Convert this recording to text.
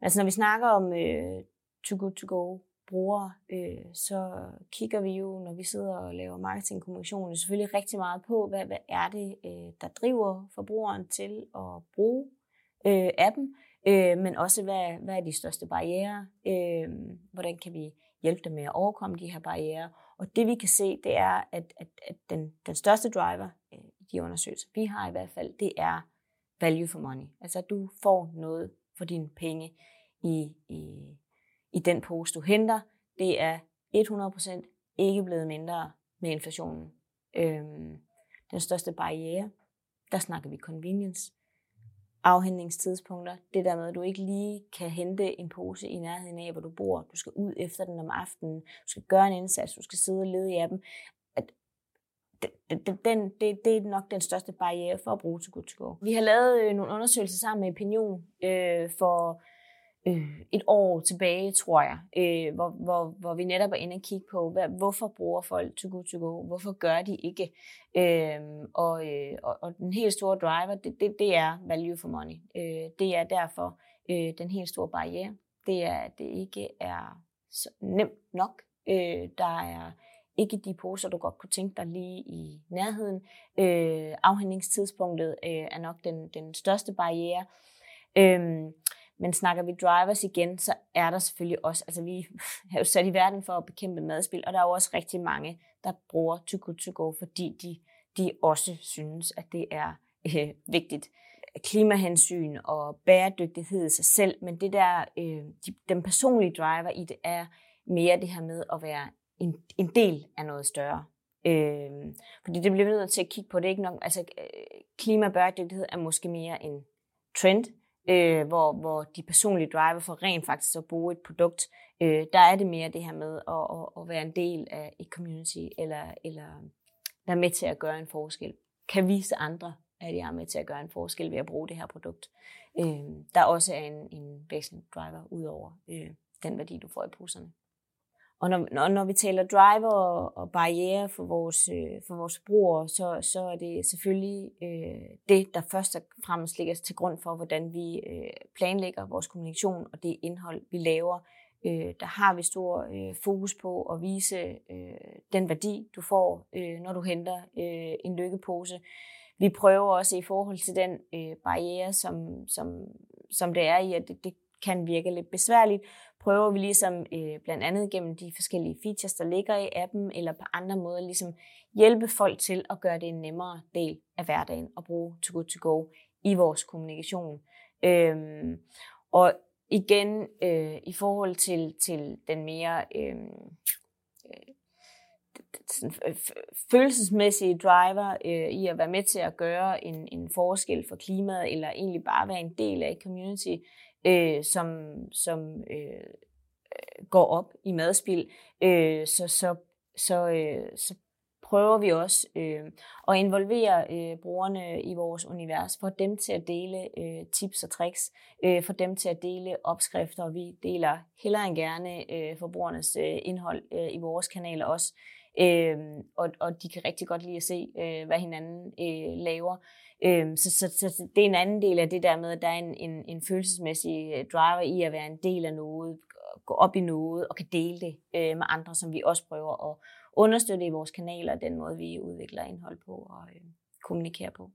altså når vi snakker om øh, to good to go brugere, øh, så kigger vi jo, når vi sidder og laver marketingkommunikation, selvfølgelig rigtig meget på, hvad, hvad er det, øh, der driver forbrugeren til at bruge øh, appen, øh, men også hvad, hvad er de største barriere, øh, hvordan kan vi hjælpe dem med at overkomme de her barriere. Og det vi kan se, det er, at, at, at den, den største driver øh, i de undersøgelser, vi har i hvert fald, det er value for money. Altså at du får noget for dine penge i, i, i den pose, du henter. Det er 100% ikke blevet mindre med inflationen. Øhm, den største barriere, der snakker vi convenience afhentningstidspunkter. Det der med, at du ikke lige kan hente en pose i nærheden af, hvor du bor. Du skal ud efter den om aftenen. Du skal gøre en indsats. Du skal sidde og lede i appen. Den, den, det, det er nok den største barriere for at bruge til Good to Go. Vi har lavet øh, nogle undersøgelser sammen med Opinion øh, for øh, et år tilbage, tror jeg, øh, hvor, hvor, hvor vi netop er inde og kigge på, hvad, hvorfor bruger folk to go to go, hvorfor gør de ikke? Øh, og, øh, og, og den helt store driver, det, det, det er value for money. Øh, det er derfor øh, den helt store barriere. Det er, at det ikke er så nemt nok. Øh, der er ikke de poser, du godt kunne tænke dig lige i nærheden. Øh, afhængningstidspunktet øh, er nok den, den største barriere. Øh, men snakker vi drivers igen, så er der selvfølgelig også, altså vi er jo sat i verden for at bekæmpe madspil, og der er jo også rigtig mange, der bruger to good to go, fordi de, de også synes, at det er øh, vigtigt. Klimahensyn og bæredygtighed i sig selv, men det der, øh, de, den personlige driver i det er mere det her med at være en, en del af noget større. Øh, fordi det bliver vi nødt til at kigge på. Det er ikke nok, altså øh, klimabæredygtighed er måske mere en trend, øh, hvor, hvor de personlige driver for rent faktisk at bruge et produkt, øh, der er det mere det her med at, at, at være en del af et community, eller, eller være med til at gøre en forskel. Kan vise andre, at jeg er med til at gøre en forskel ved at bruge det her produkt. Øh, der også er en, en væsentlig driver ud over øh, den værdi, du får i poserne. Og når, når, når vi taler driver og, og barriere for vores, øh, for vores brugere, så, så er det selvfølgelig øh, det, der først og fremmest ligger til grund for, hvordan vi øh, planlægger vores kommunikation og det indhold, vi laver. Øh, der har vi stor øh, fokus på at vise øh, den værdi, du får, øh, når du henter øh, en lykkepose. Vi prøver også i forhold til den øh, barriere, som, som, som det er i, at det, det kan virke lidt besværligt, prøver vi ligesom øh, blandt andet gennem de forskellige features, der ligger i appen, eller på andre måder ligesom hjælpe folk til at gøre det en nemmere del af hverdagen at bruge To Good To Go i vores kommunikation. Øhm, og igen, øh, i forhold til, til den mere øh, sådan, følelsesmæssige driver øh, i at være med til at gøre en, en forskel for klimaet, eller egentlig bare være en del af et community, øh, som, som øh, går op i madspil, øh, så, så, så, øh, så prøver vi også øh, at involvere øh, brugerne i vores univers, for dem til at dele øh, tips og tricks, øh, for dem til at dele opskrifter, og vi deler hellere end gerne øh, forbrugernes øh, indhold øh, i vores kanaler også. Øh, og, og de kan rigtig godt lide at se, øh, hvad hinanden øh, laver. Øh, så, så, så det er en anden del af det der med, at der er en, en, en følelsesmæssig øh, driver i at være en del af noget, gå op i noget og kan dele det øh, med andre, som vi også prøver at understøtte i vores kanaler, den måde vi udvikler indhold på og øh, kommunikerer på.